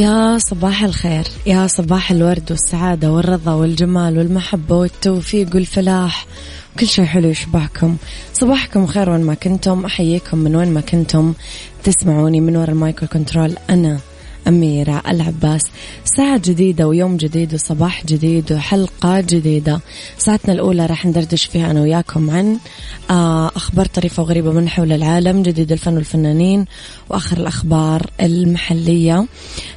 يا صباح الخير يا صباح الورد والسعادة والرضا والجمال والمحبة والتوفيق والفلاح. كل شيء حلو يشبهكم. صباحكم خير وين ما كنتم أحييكم من وين ما كنتم. تسمعوني من وراء ال mic وال control أنا أميرة العباس. ساعة جديدة ويوم جديد وصباح جديد وحلقة جديدة. ساعتنا الأولى راح ندردش فيها أنا وياكم عن آه، أخبار طريفة وغريبة من حول العالم جديد الفن والفنانين وآخر الأخبار المحلية.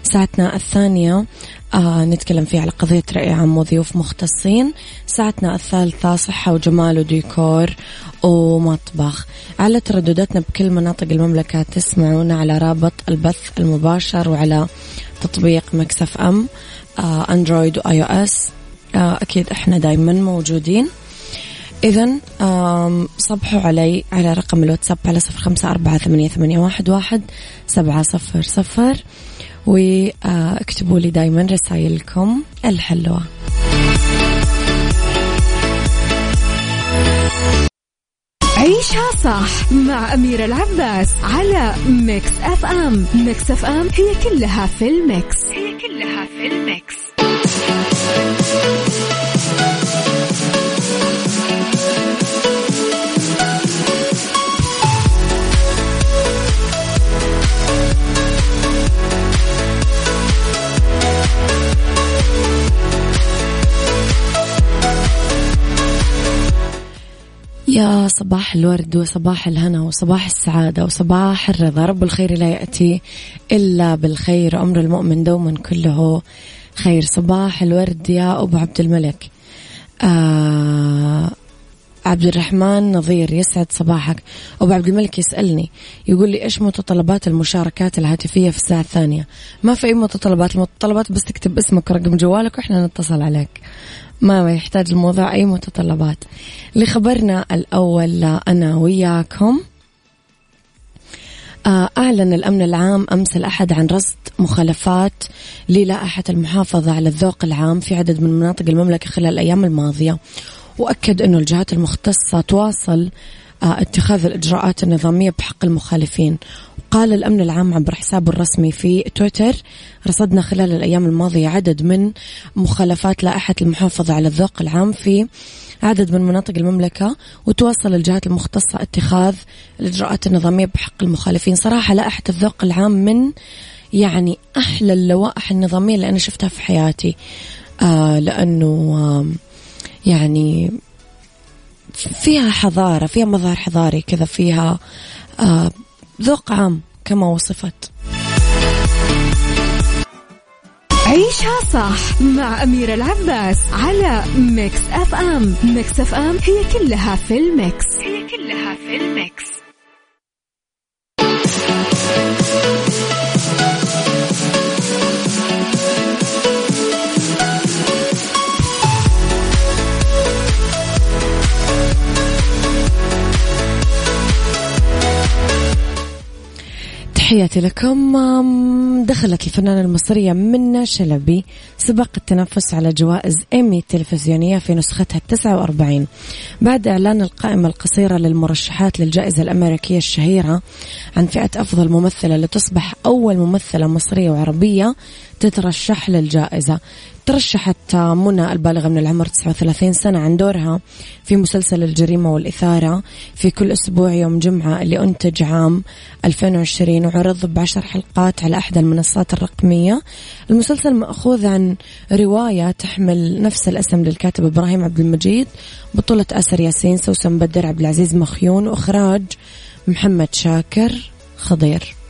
ساعتنا الثانية آه نتكلم فيه على قضية رأي عام وضيوف مختصين. ساعتنا الثالثة صحة وجمال وديكور ومطبخ. على تردداتنا بكل مناطق المملكة تسمعونا على رابط البث المباشر وعلى تطبيق Mix FM آه Android و iOS. آه أكيد إحنا دايما موجودين. إذا صبحوا علي على رقم الواتساب على صفر خمسة أربعة ثمانية, ثمانية واحد, واحد سبعة صفر صفر. وأكتبوا لي دايما رسائلكم الحلوة. عيشها صح مع أميرة العباس على Mix FM. Mix FM هي كلها في ال mix. هي كلها في ال mix. يا صباح الورد وصباح الهنا وصباح السعادة وصباح الرضا. رب الخير لا يأتي إلا بالخير. أمر المؤمن دوما كله خير. صباح الورد يا أبو عبد الملك. آه عبد الرحمن نظير يسعد صباحك. أبو عبد الملك يسألني يقول لي إيش متطلبات المشاركات الهاتفية في الساعة الثانية؟ ما في أي متطلبات. المتطلبات بس تكتب اسمك ورقم جوالك وإحنا نتصل عليك. ما يحتاج الموضوع أي متطلبات. لخبرنا الأول أنا وياكم. آه، أعلن الأمن العام أمس الأحد عن رصد مخالفات للائحة المحافظة على الذوق العام في عدد من مناطق المملكة خلال الأيام الماضية. وأكد أنه الجهات المختصة تواصل اتخاذ الإجراءات النظامية بحق المخالفين. قال الأمن العام عبر حسابه الرسمي في تويتر رصدنا خلال الأيام الماضية عدد من مخالفات لائحة المحافظة على الذوق العام في عدد من مناطق المملكة وتواصل الجهات المختصة اتخاذ الإجراءات النظامية بحق المخالفين. صراحة لائحة الذوق العام من يعني أحلى اللوائح النظامية اللي أنا شفتها في حياتي. آه لأنه آه يعني فيها حضارة فيها مظهر حضاري كذا فيها آه ذوق عام كما وصفت. عيشها صح مع أميرة العباس على Mix FM. Mix FM هي كلها في ال mix. هي كلها في ال mix. تحياتي لكم. دخلت الفنانة المصرية منى شلبي سباق التنافس على جوائز إيمي التلفزيونية في نسختها التسعة وأربعين. بعد إعلان القائمة القصيرة للمرشحات للجائزة الأمريكية الشهيرة عن فئة أفضل ممثلة لتصبح أول ممثلة مصرية وعربية تترشح للجائزة. ترشحت منى البالغة من العمر 39 سنة عن دورها في مسلسل الجريمة والإثارة في كل أسبوع يوم جمعة اللي أنتج عام 2020 وعرض بعشر حلقات على أحد المنصات الرقمية. المسلسل مأخوذ عن رواية تحمل نفس الأسم للكاتب إبراهيم عبد المجيد بطولة أسر ياسين سوسن بدر عبد العزيز مخيون وإخراج محمد شاكر خضير.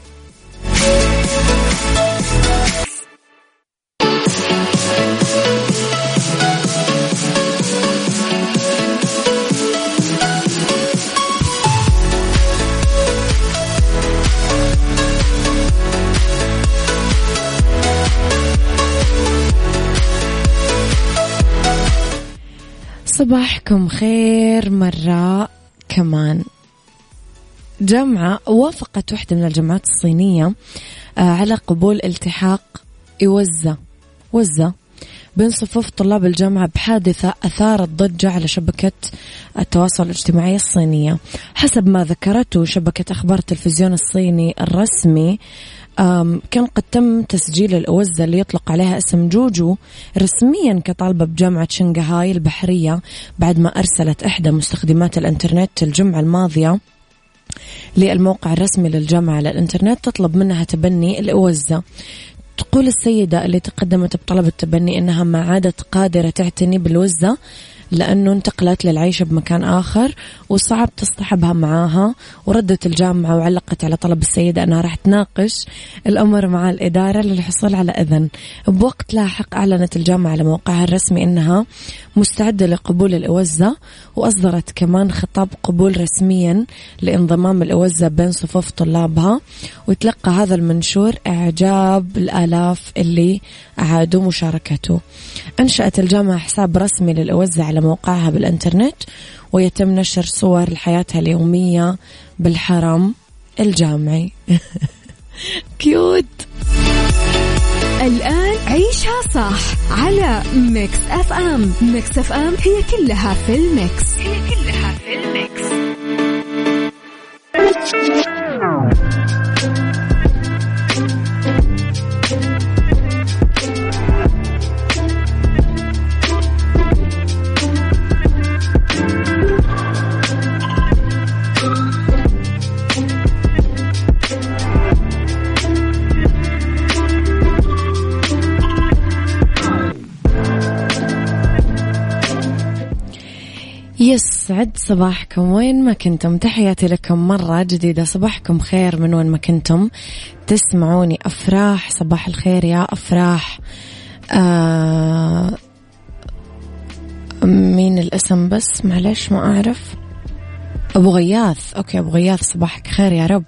صباحكم خير مرة كمان. جامعة وافقت واحدة من الجامعات الصينية آه، على قبول التحاق يوزة وزة بين صفوف طلاب الجامعة بحادثة أثارت ضجة على شبكة التواصل الاجتماعي الصينية. حسب ما ذكرته شبكة أخبار التلفزيون الصيني الرسمي كان قد تم تسجيل الأوزة اللي يطلق عليها اسم جوجو رسميا كطالبة بجامعة شنغهاي البحرية بعد ما أرسلت إحدى مستخدمات الإنترنت الجمعة الماضية للموقع الرسمي للجامعة على الإنترنت تطلب منها تبني الأوزة. تقول السيدة اللي تقدمت بطلب التبني أنها ما عادت قادرة تعتني بالوزة لأنه انتقلت للعيش بمكان آخر وصعب تصطحبها معاها وردت الجامعة وعلقت على طلب السيدة أنها راح تناقش الأمر مع الإدارة للحصول على إذن. بوقت لاحق أعلنت الجامعة على موقعها الرسمي أنها مستعدة لقبول الأوزة وأصدرت كمان خطاب قبول رسميا لانضمام الأوزة بين صفوف طلابها وتلقى هذا المنشور إعجاب الآلاف اللي أعادوا مشاركته. أنشأت الجامعة حساب رسمي للأوزة على موقعها بالإنترنت ويتم نشر صور لحياتها اليومية بالحرم الجامعي. cute الآن عيشها صح على Mix FM. Mix FM هي كلها في ال mix. هي كلها في ال mix. يسعد صباحكم. وين ما كنتم تحياتي لكم مرة جديدة. صباحكم خير من وين ما كنتم. تسمعوني أفراح. صباح الخير يا أفراح. آه مين الاسم بس؟ معلش ما أعرف. أبو غياث. أوكي أبو غياث صباحك خير يا رب.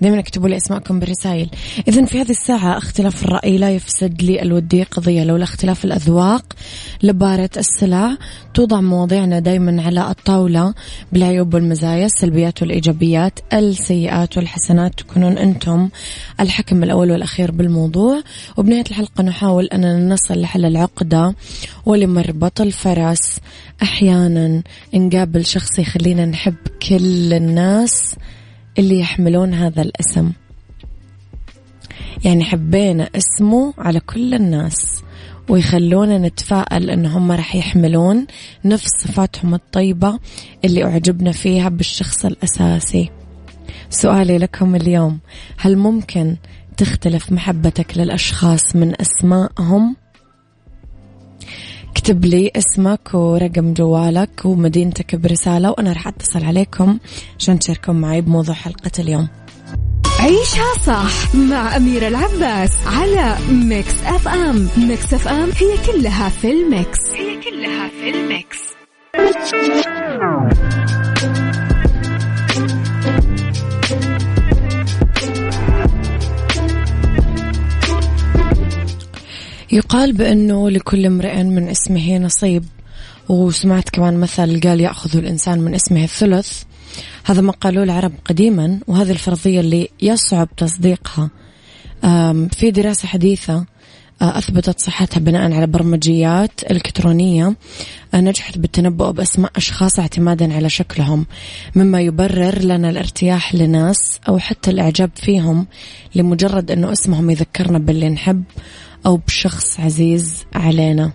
دائما اكتبوا لي أسماءكم بالرسائل. اذا في هذه الساعة اختلاف الرأي لا يفسد لي الودي قضية لولا اختلاف الأذواق لبارة السلع توضع مواضيعنا دائما على الطاولة بالعيوب والمزايا السلبيات والإيجابيات السيئات والحسنات تكونون أنتم الحكم الأول والأخير بالموضوع. وبنهاية الحلقة نحاول اننا نصل لحل العقدة ولمربط الفرس. أحيانا نقابل شخص يخلينا نحب كل الناس. اللي يحملون هذا الاسم. يعني حبينا اسمه على كل الناس ويخلونا نتفائل إن هم راح يحملون نفس صفاتهم الطيبة اللي أعجبنا فيها بالشخص الأساسي. سؤالي لكم اليوم هل ممكن تختلف محبتك للأشخاص من أسمائهم؟ اكتب لي اسمك ورقم جوالك ومدينتك برسالة وأنا راح أتصل عليكم عشان تشاركون معي بموضوع حلقة اليوم. عيشها صح مع أميرة العباس على Mix FM Mix FM هي كلها في ال mix. هي كلها في ال mix. يقال بأنه لكل امرئ من اسمه نصيب وسمعت كمان مثل قال يأخذ الإنسان من اسمه الثلث. هذا ما قالوه العرب قديما وهذه الفرضية اللي يصعب تصديقها. في دراسة حديثة آه، أثبتت صحتها بناء على برمجيات إلكترونية. آه، نجحت بالتنبؤ بأسماء أشخاص اعتمادا على شكلهم مما يبرر لنا الارتياح لناس أو حتى الإعجاب فيهم لمجرد أنه اسمهم يذكرنا باللي نحب. أو بشخص عزيز علينا.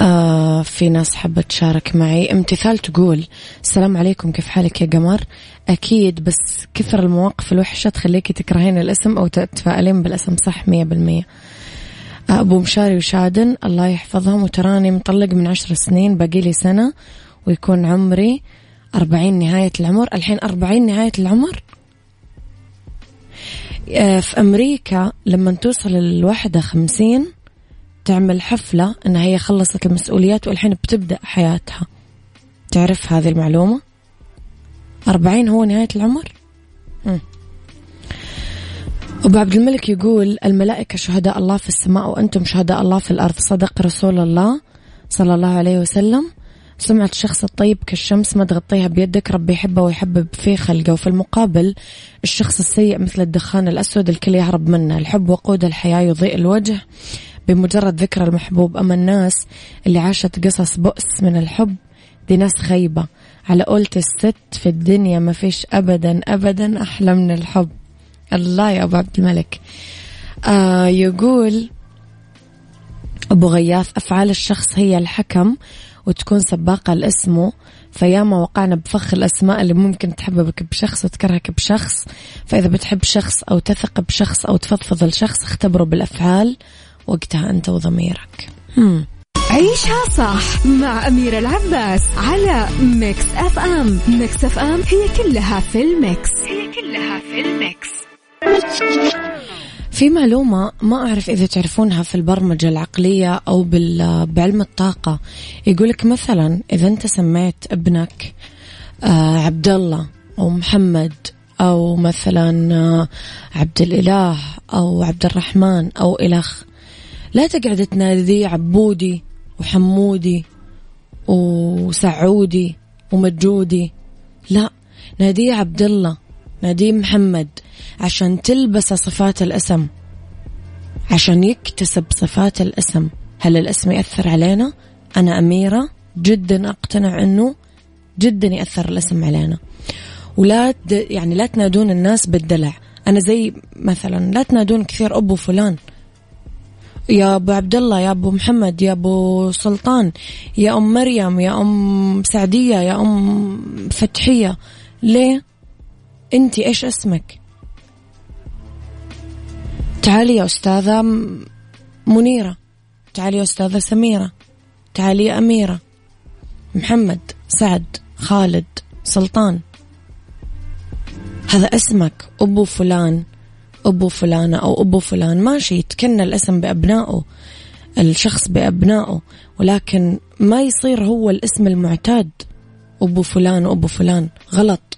آه في ناس حابة تشارك معي. امتثال تقول السلام عليكم كيف حالك يا قمر؟ أكيد بس كثر المواقف الوحشة تخليكي تكرهين الاسم أو تتفائلين بالاسم. صح مية بالمية. أبو مشاري وشادن الله يحفظهم. وتراني مطلق من عشر سنين باقي لي سنة ويكون عمري أربعين نهاية العمر. الحين أربعين نهاية العمر؟ آه، في أمريكا لما توصل الواحدة خمسين تعمل حفلة أنها هي خلصت المسؤوليات والحين بتبدأ حياتها. تعرف هذه المعلومة؟ أربعين هو نهاية العمر. أبو عبد الملك يقول الملائكة شهداء الله في السماء وأنتم شهداء الله في الأرض. صدق رسول الله صلى الله عليه وسلم. سمعة الشخص الطيب كالشمس ما تغطيها بيدك ربي يحبه ويحبب في خلقه. وفي المقابل الشخص السيء مثل الدخان الأسود الكل يهرب منه. الحب وقود الحياة يضيء الوجه بمجرد ذكر المحبوب. أما الناس اللي عاشت قصص بؤس من الحب دي ناس خيبة. على قولة الست في الدنيا ما فيش أبدا أبدا أحلى من الحب. الله يا أبو عبد الملك. آه يقول أبو غياث أفعال الشخص هي الحكم وتكون سباقة لاسمه. فياما وقعنا بفخ الأسماء اللي ممكن تحببك بشخص وتكرهك بشخص. فإذا بتحب شخص أو تثق بشخص أو تفضفض لشخص اختبره بالأفعال. وقتها أنت وضميرك. عيشها صح مع أميرة العباس على Mix FM. Mix FM هي كلها في ال mix. هي كلها في ال mix. في معلومة ما أعرف إذا تعرفونها في البرمجة العقلية أو بعلم الطاقة. يقولك مثلا إذا أنت سميت ابنك آه، عبد الله أو محمد أو مثلا آه، عبد الإله أو عبد الرحمن أو إلخ لا تقعد تناديه عبودي وحمودي وسعودي ومجودي. لا ناديه عبد الله ناديه محمد. عشان تلبس صفات الاسم. عشان يكتسب صفات الاسم. هل الاسم يأثر علينا؟ أنا أميرة جدا أقتنع أنه جدا يأثر الاسم علينا. ولا يعني لا تنادون الناس بالدلع. أنا زي مثلا لا تنادون كثير أبو فلان. يا أبو عبد الله يا أبو محمد يا أبو سلطان يا أم مريم يا أم سعدية يا أم فتحية. ليه؟ انت إيش اسمك؟ تعالي يا أستاذة منيرة. تعالي يا أستاذة سميرة. تعالي يا أميرة. محمد سعد خالد سلطان. هذا اسمك أبو فلان. أبو فلانة أو أبو فلان. ماشي يتكنى الاسم بأبنائه. الشخص بأبنائه. ولكن ما يصير هو الاسم المعتاد. أبو فلان وأبو فلان. غلط.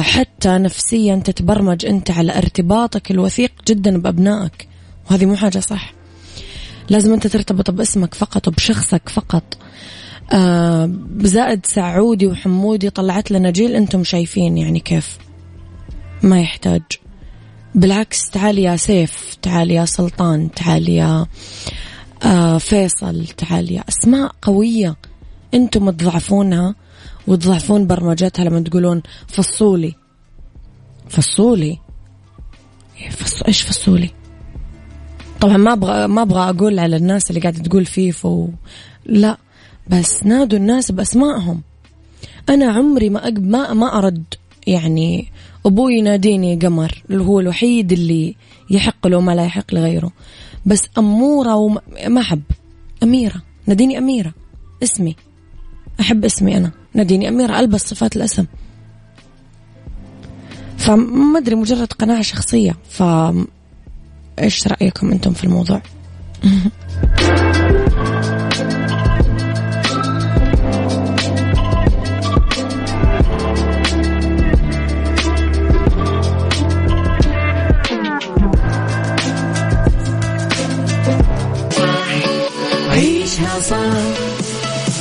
حتى نفسيا تتبرمج أنت على ارتباطك الوثيق جدا بأبنائك. وهذه مو حاجة صح. لازم أنت ترتبط باسمك فقط وبشخصك فقط. آه زائد سعودي وحمودي طلعت لنا جيل أنتم شايفين يعني كيف. ما يحتاج. بالعكس تعال يا سيف تعال يا سلطان تعال يا آه فيصل تعال يا أسماء قوية. أنتم تضعفونها وتضعفون برمجتها لما تقولون فصولي. فصولي؟ إيه،. إيش فصولي؟ طبعا ما أبغى ما أبغى أقول على الناس اللي قاعدة تقول فيفو لا بس نادوا الناس بأسمائهم. أنا عمري ما أقب ما ما أرد يعني أبوي يناديني قمر اللي هو الوحيد اللي يحق له ما لا يحق لغيره. بس أمورة وما أحب. أميرة. ناديني أميرة. اسمي. أحب اسمي أنا. ناديني أميرة ألبس صفات الأسم. فما أدري مجرد قناعة شخصية. ف إيش رأيكم أنتم في الموضوع؟ صح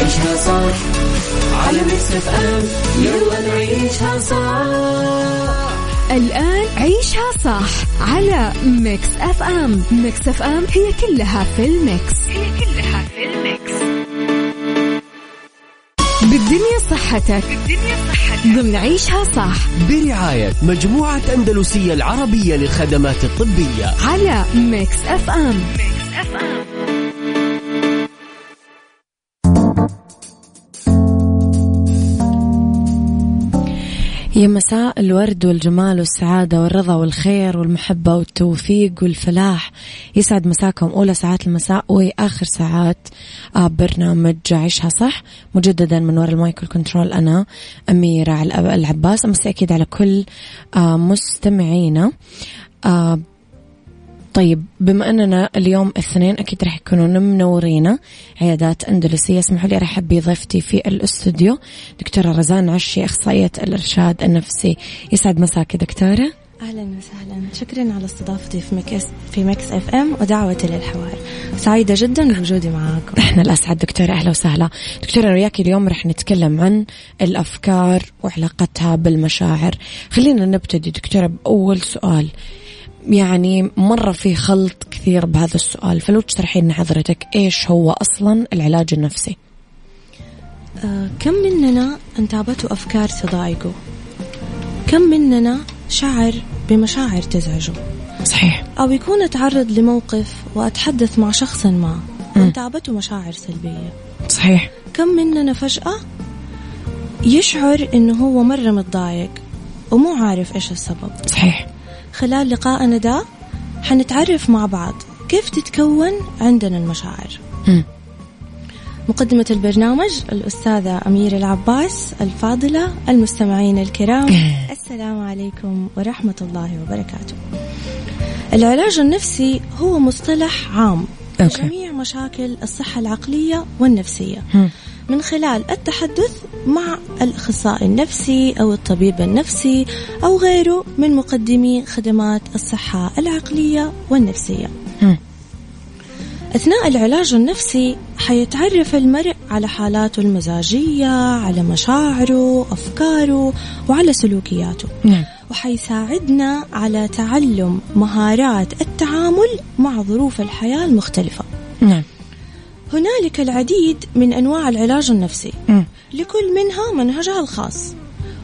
عيشها صح. على Mix FM يلا نعيشها صح. الآن عيشها صح على Mix FM Mix FM هي كلها في ال mix. هي كلها في ال mix. بالدنيا صحتك. بالدنيا صحتك. ضمن عيشها صح. برعاية مجموعة أندلسية العربية للخدمات الطبية. على Mix FM Mix FM يا مساء الورد والجمال والسعادة والرضا والخير والمحبة والتوفيق والفلاح. يسعد مساكم أولى ساعات المساء وآخر ساعات آه، برنامج عيشها صح مجددا من وراء ال mic وال control أنا أميرة العباس. أمسي أكيد على كل آه، مستمعينا. آه، طيب بما أننا اليوم الاثنين أكيد راح يكونون منورينا عيادات أندلسية اسمحوا لي أرحب بضيفتي في الاستوديو دكتورة رزان عشي أخصائية الإرشاد النفسي. يسعد مساك دكتورة. أهلا وسهلا. شكرا على استضافتي في Mix في Mix FM ودعوتي للحوار سعيدة جدا بوجودي معاكم. إحنا الأسعد دكتورة أهلا وسهلا. دكتورة أنا وياك اليوم رح نتكلم عن الأفكار وعلاقتها بالمشاعر. خلينا نبتدي دكتورة بأول سؤال. يعني مرة في خلط كثير بهذا السؤال. فلو تشرحي لنا حضرتك إيش هو أصلا العلاج النفسي؟ آه كم مننا انتابته أفكار تضايقه؟ كم مننا شعر بمشاعر تزعجه؟ صحيح. أو يكون تعرض لموقف وأتحدث مع شخص ما وانتابته مشاعر سلبية. صحيح. كم مننا فجأة يشعر إنه هو مرة متضايق ومو عارف إيش السبب؟ صحيح. خلال لقائنا ده حنتعرف مع بعض كيف تتكون عندنا المشاعر. م. مقدمة البرنامج الأستاذة أميرة العباس الفاضلة المستمعين الكرام. السلام عليكم ورحمة الله وبركاته. العلاج النفسي هو مصطلح عام. لجميع مشاكل الصحة العقلية والنفسية. م. من خلال التحدث مع الأخصائي النفسي أو الطبيب النفسي أو غيره من مقدمي خدمات الصحة العقلية والنفسية م. أثناء العلاج النفسي حيتعرف المرء على حالاته المزاجية على مشاعره أفكاره وعلى سلوكياته نعم. وحيساعدنا على تعلم مهارات التعامل مع ظروف الحياة المختلفة نعم هنالك العديد من أنواع العلاج النفسي. م. لكل منها منهجها الخاص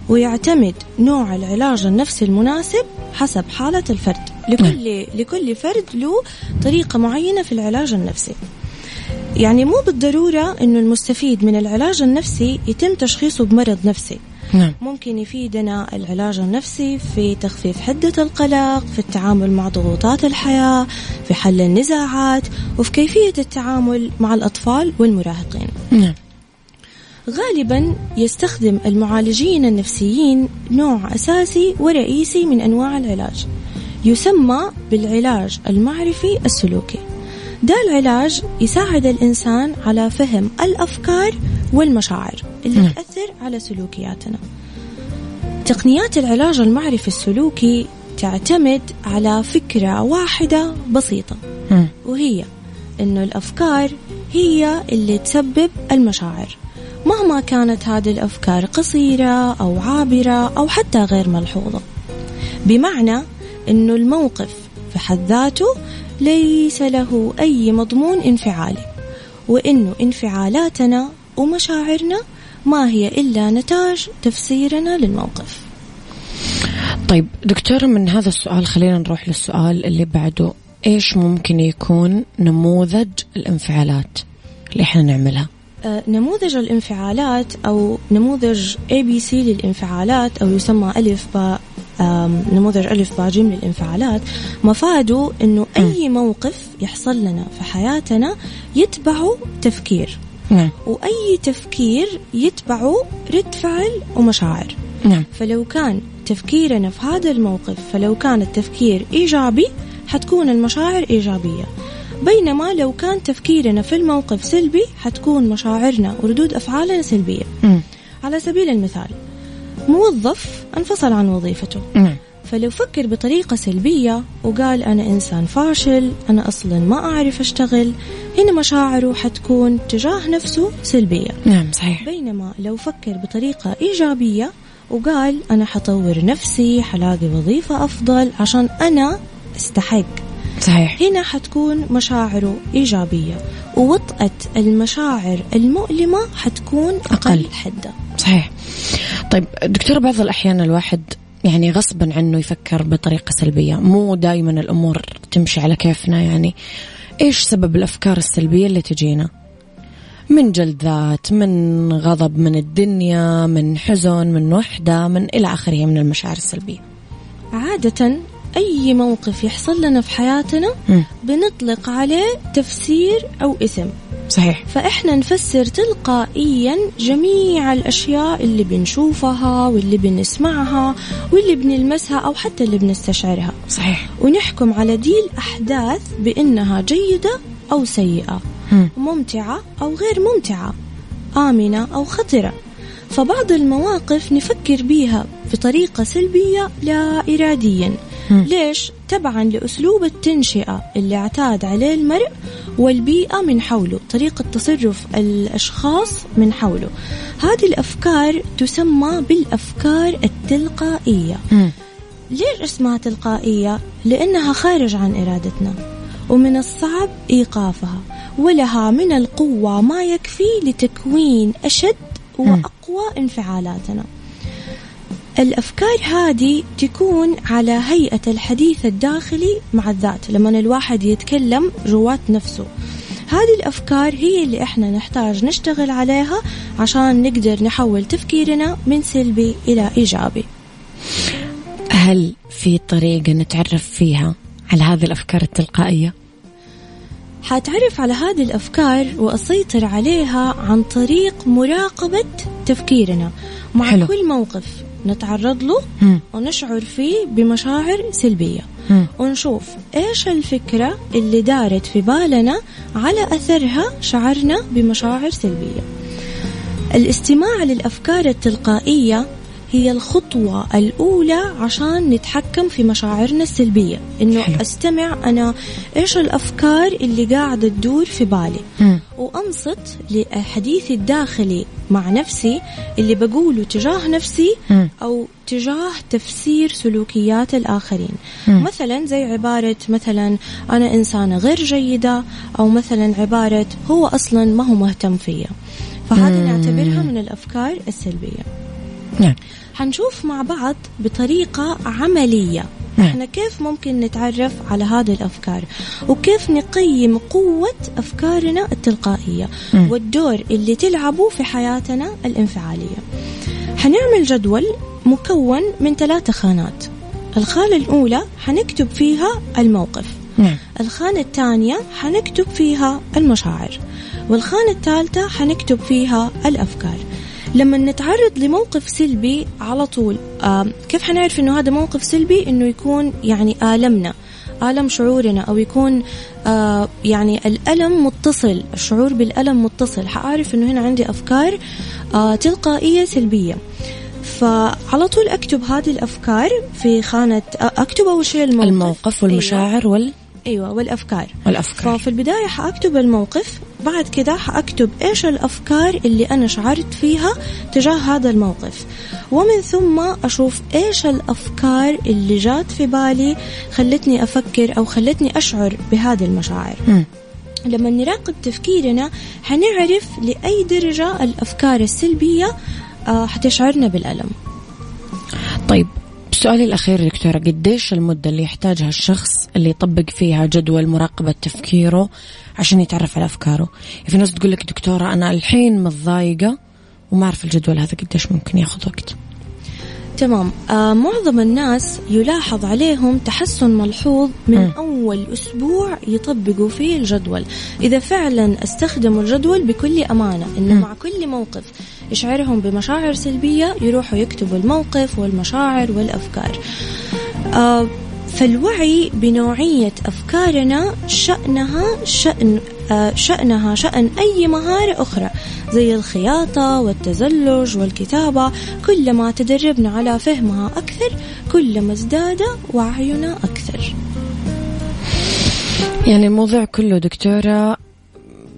ويعتمد نوع العلاج النفسي المناسب حسب حالة الفرد. لكل لكل فرد له طريقة معينة في العلاج النفسي. يعني مو بالضرورة أنه المستفيد من العلاج النفسي يتم تشخيصه بمرض نفسي. نعم. ممكن يفيدنا العلاج النفسي في تخفيف حدة القلق في التعامل مع ضغوطات الحياة في حل النزاعات وفي كيفية التعامل مع الأطفال والمراهقين نعم. غالبا يستخدم المعالجين النفسيين نوع أساسي ورئيسي من أنواع العلاج يسمى بالعلاج المعرفي السلوكي ده العلاج يساعد الإنسان على فهم الأفكار والمشاعر اللي. تأثر على سلوكياتنا تقنيات العلاج المعرفي السلوكي تعتمد على فكرة واحدة بسيطة. وهي إنه الأفكار هي اللي تسبب المشاعر مهما كانت هذه الأفكار قصيرة أو عابرة أو حتى غير ملحوظة بمعنى إنه الموقف في حد ذاته ليس له أي مضمون انفعالي وإنه انفعالاتنا ومشاعرنا ما هي إلا نتاج تفسيرنا للموقف. طيب دكتورة من هذا السؤال خلينا نروح للسؤال اللي بعده. إيش ممكن يكون نموذج الانفعالات اللي إحنا نعملها؟ آه، نموذج الانفعالات أو نموذج ABC للانفعالات أو يسمى ألف باء نموذج ألف باء جيم للانفعالات. مفاده أنه أي موقف يحصل لنا في حياتنا يتبعه تفكير. نعم. وأي تفكير يتبعه رد فعل ومشاعر. نعم. فلو كان تفكيرنا في هذا الموقف فلو كان التفكير إيجابي حتكون المشاعر إيجابية. بينما لو كان تفكيرنا في الموقف سلبي حتكون مشاعرنا وردود أفعالنا سلبية. م. على سبيل المثال موظف انفصل عن وظيفته. نعم. فلو فكر بطريقة سلبية وقال أنا إنسان فاشل أنا أصلا ما أعرف أشتغل هنا مشاعره حتكون تجاه نفسه سلبية. نعم صحيح. بينما لو فكر بطريقة إيجابية وقال أنا حطور نفسي حلاقي وظيفة أفضل عشان أنا أستحق. صحيح. هنا حتكون مشاعره إيجابية ووطأة المشاعر المؤلمة حتكون أقل, أقل. حدة. صحيح. طيب دكتور بعض الأحيان الواحد يعني غصبا عنه يفكر بطريقة سلبية. مو دائما الأمور تمشي على كيفنا يعني. إيش سبب الأفكار السلبية اللي تجينا؟ من جلد ذات من غضب من الدنيا من حزن من وحدة من إلى آخره من المشاعر السلبية. عادة أي موقف يحصل لنا في حياتنا مم. بنطلق عليه تفسير أو اسم صحيح فإحنا نفسر تلقائيا جميع الأشياء اللي بنشوفها واللي بنسمعها واللي بنلمسها أو حتى اللي بنستشعرها صحيح ونحكم على دي الأحداث بأنها جيدة أو سيئة مم. ممتعة أو غير ممتعة آمنة أو خطرة فبعض المواقف نفكر بيها بطريقة سلبية لا إراديا. ليش؟ تبعا لأسلوب التنشئة اللي اعتاد عليه المرء والبيئة من حوله طريقة تصرف الأشخاص من حوله هذه الأفكار تسمى بالأفكار التلقائية. ليش اسمها تلقائية؟ لأنها خارج عن إرادتنا ومن الصعب إيقافها ولها من القوة ما يكفي لتكوين أشد وأقوى انفعالاتنا الأفكار هذه تكون على هيئة الحديث الداخلي مع الذات لما الواحد يتكلم جوات نفسه هذه الأفكار هي اللي إحنا نحتاج نشتغل عليها عشان نقدر نحول تفكيرنا من سلبي إلى إيجابي هل في طريقة نتعرف فيها على هذه الأفكار التلقائية؟ حاتعرف على هذه الأفكار وأسيطر عليها عن طريق مراقبة تفكيرنا مع حلو. كل موقف نتعرض له. ونشعر فيه بمشاعر سلبية. ونشوف إيش الفكرة اللي دارت في بالنا على أثرها شعرنا بمشاعر سلبية الاستماع للأفكار التلقائية هي الخطوة الأولى عشان نتحكم في مشاعرنا السلبية إنه حلو. أستمع أنا إيش الأفكار اللي قاعدة تدور في بالي مم. وأنصت لحديثي الداخلي مع نفسي اللي بقوله تجاه نفسي. أو تجاه تفسير سلوكيات الآخرين مم. مثلا زي عبارة مثلا أنا إنسانة غير جيدة أو مثلا عبارة هو أصلا ما هو مهتم فيا فهذه. نعتبرها من الأفكار السلبية نعم حنشوف مع بعض بطريقة عملية نعم. إحنا كيف ممكن نتعرف على هذه الأفكار؟ وكيف نقيم قوة أفكارنا التلقائية مم. والدور اللي تلعبه في حياتنا الانفعالية؟ حنعمل جدول مكون من ثلاثة خانات. الخانة الأولى حنكتب فيها الموقف. نعم. الخانة الثانية حنكتب فيها المشاعر. والخانة الثالثة حنكتب فيها الأفكار. لما نتعرض لموقف سلبي على طول كيف حنعرف إنه هذا موقف سلبي؟ إنه يكون يعني آلمنا آلم شعورنا أو يكون آه يعني الألم متصل الشعور بالألم متصل. حأعرف أنه هنا عندي أفكار آه تلقائية سلبية. فعلى طول أكتب هذه الأفكار في خانة أكتب أول شيء الموقف. الموقف والمشاعر وال... أيوة والأفكار. والأفكار. ففي البداية حأكتب الموقف بعد كده حأكتب إيش الأفكار اللي أنا شعرت فيها تجاه هذا الموقف. ومن ثم أشوف إيش الأفكار اللي جات في بالي خلتني أفكر أو خلتني أشعر بهذه المشاعر. لما نراقب تفكيرنا حنعرف لأي درجة الأفكار السلبية آه، حتشعرنا بالألم. طيب سؤالي الأخير دكتورة قديش المدة اللي يحتاجها الشخص اللي يطبق فيها جدول مراقبة تفكيره عشان يتعرف على أفكاره في ناس تقول لك دكتورة أنا الحين متضايقة وما أعرف الجدول هذا قديش ممكن ياخذ وقت تمام آه معظم الناس يلاحظ عليهم تحسن ملحوظ من مم. أول أسبوع يطبقوا فيه الجدول إذا فعلا استخدموا الجدول بكل أمانة إنه مم. مع كل موقف يشعرهم بمشاعر سلبية يروحوا يكتبوا الموقف والمشاعر والأفكار. آه فالوعي بنوعية أفكارنا شأنها شأن آه، شأنها شأن أي مهارة أخرى زي الخياطة والتزلج والكتابة. كلما تدربنا على فهمها أكثر كلما ازداد وعينا أكثر. يعني الموضوع كله دكتورة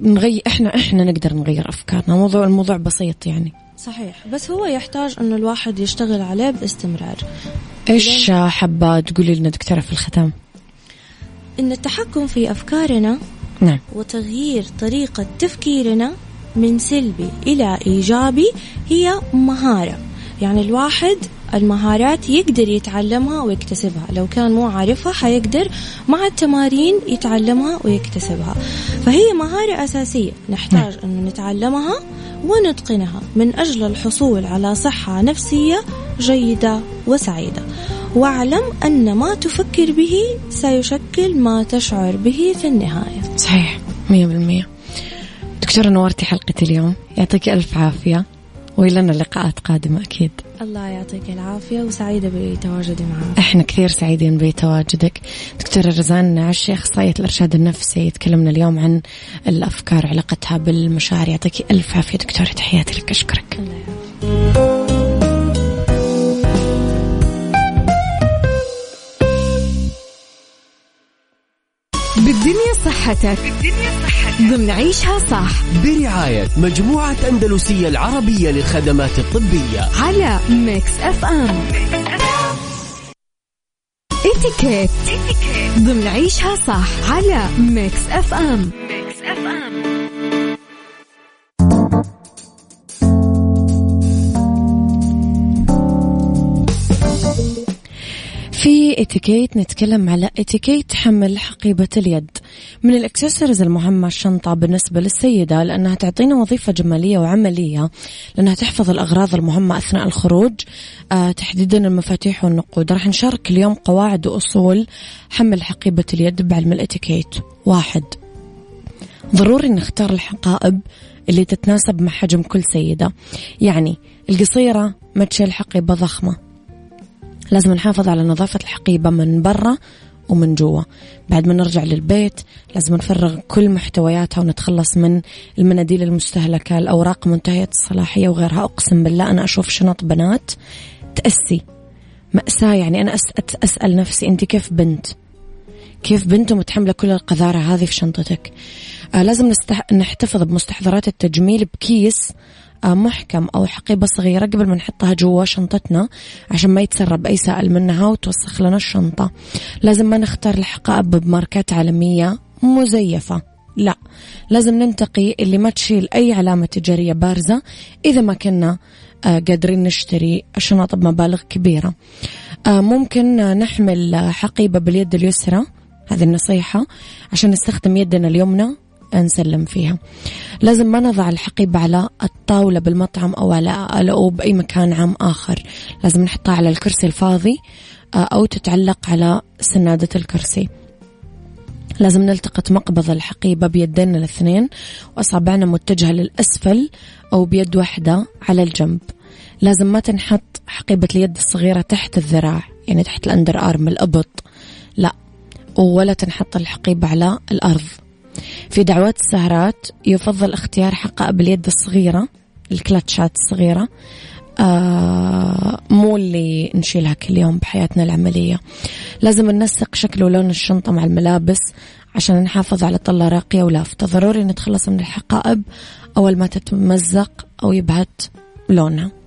نغير إحنا إحنا نقدر نغير أفكارنا. موضوع الموضوع بسيط يعني. صحيح. بس هو يحتاج إنه الواحد يشتغل عليه باستمرار. إيش حابة تقولي لنا دكتورة في الختام. إن التحكم في أفكارنا نعم. وتغيير طريقة تفكيرنا من سلبي إلى إيجابي هي مهارة. يعني الواحد المهارات يقدر يتعلمها ويكتسبها. لو كان مو عارفها حيقدر مع التمارين يتعلمها ويكتسبها. فهي مهارة أساسية. نحتاج أن نتعلمها ونتقنها من أجل الحصول على صحة نفسية جيدة وسعيدة. واعلم أن ما تفكر به سيشكل ما تشعر به في النهاية. صحيح مية بالمية. دكتورة نورتي حلقة اليوم. يعطيك ألف عافية. ولنا لقاءات قادمة أكيد. الله يعطيك العافية وسعيدة بتواجدي معك. إحنا كثير سعيدين بتواجدك. دكتورة رزان عشي أخصائية الإرشاد النفسي تكلمنا اليوم عن الأفكار علاقتها بالمشاعر يعطيك ألف عافية دكتورة تحياتي لك. أشكرك. الله يعافيك. بالدنيا صحتك. بالدنيا صحتك. ضمن عيشها صح. برعاية مجموعة أندلسية العربية للخدمات الطبية. على Mix FM اتيكيت ضمن عيشها صح. على Mix FM Mix FM في اتيكيت نتكلم على اتيكيت حمل حقيبة اليد. من الاكسسوارز المهمة الشنطة بالنسبة للسيدة لأنها تعطينا وظيفة جمالية وعملية لأنها تحفظ الأغراض المهمة أثناء الخروج. آه تحديدا المفاتيح والنقود. راح نشارك اليوم قواعد وأصول حمل حقيبة اليد بعلم الاتيكيت. واحد. ضروري نختار الحقائب اللي تتناسب مع حجم كل سيدة. يعني القصيرة ما تشيل حقيبة ضخمة. لازم نحافظ على نظافة الحقيبة من برا ومن جوا. بعد ما نرجع للبيت لازم نفرغ كل محتوياتها ونتخلص من المناديل المستهلكة الأوراق منتهية الصلاحية وغيرها. أقسم بالله أنا أشوف شنط بنات تأسي. مأساة يعني أنا أسأل نفسي أنت كيف بنت؟ كيف بنت متحملة كل القذارة هذه في شنطتك؟ آه لازم. نحتفظ بمستحضرات التجميل بكيس محكم أو حقيبة صغيرة قبل ما نحطها جوا شنطتنا عشان ما يتسرب أي سائل منها وتوسخ لنا الشنطة. لازم ما نختار الحقائب بماركات عالمية مزيفة. لا لازم ننتقي اللي ما تشيل أي علامة تجارية بارزة إذا ما كنا آه، قادرين نشتري شنط بمبالغ كبيرة. آه، ممكن نحمل حقيبة باليد اليسرى. هذه النصيحة عشان نستخدم يدنا اليمنى. نسلم فيها. لازم ما نضع الحقيبة على الطاولة بالمطعم أو على أو بأي مكان عام آخر. لازم نحطها على الكرسي الفاضي آه، أو تتعلق على سنادة الكرسي. لازم نلتقط مقبض الحقيبة بيدينا الاثنين وأصابعنا متجهة للأسفل أو بيد واحدة على الجنب. لازم ما تنحط حقيبة اليد الصغيرة تحت الذراع يعني تحت الأندر أرم الأبط. لا ولا تنحط الحقيبة على الأرض. في دعوات السهرات يفضل اختيار حقائب اليد الصغيرة الكلاتشات الصغيرة آه مو اللي نشيلها كل يوم بحياتنا العملية. لازم ننسق شكل ولون الشنطة مع الملابس عشان نحافظ على طلة راقية ولافتة. ضروري نتخلص من الحقائب أول ما تتمزق أو يبهت لونها.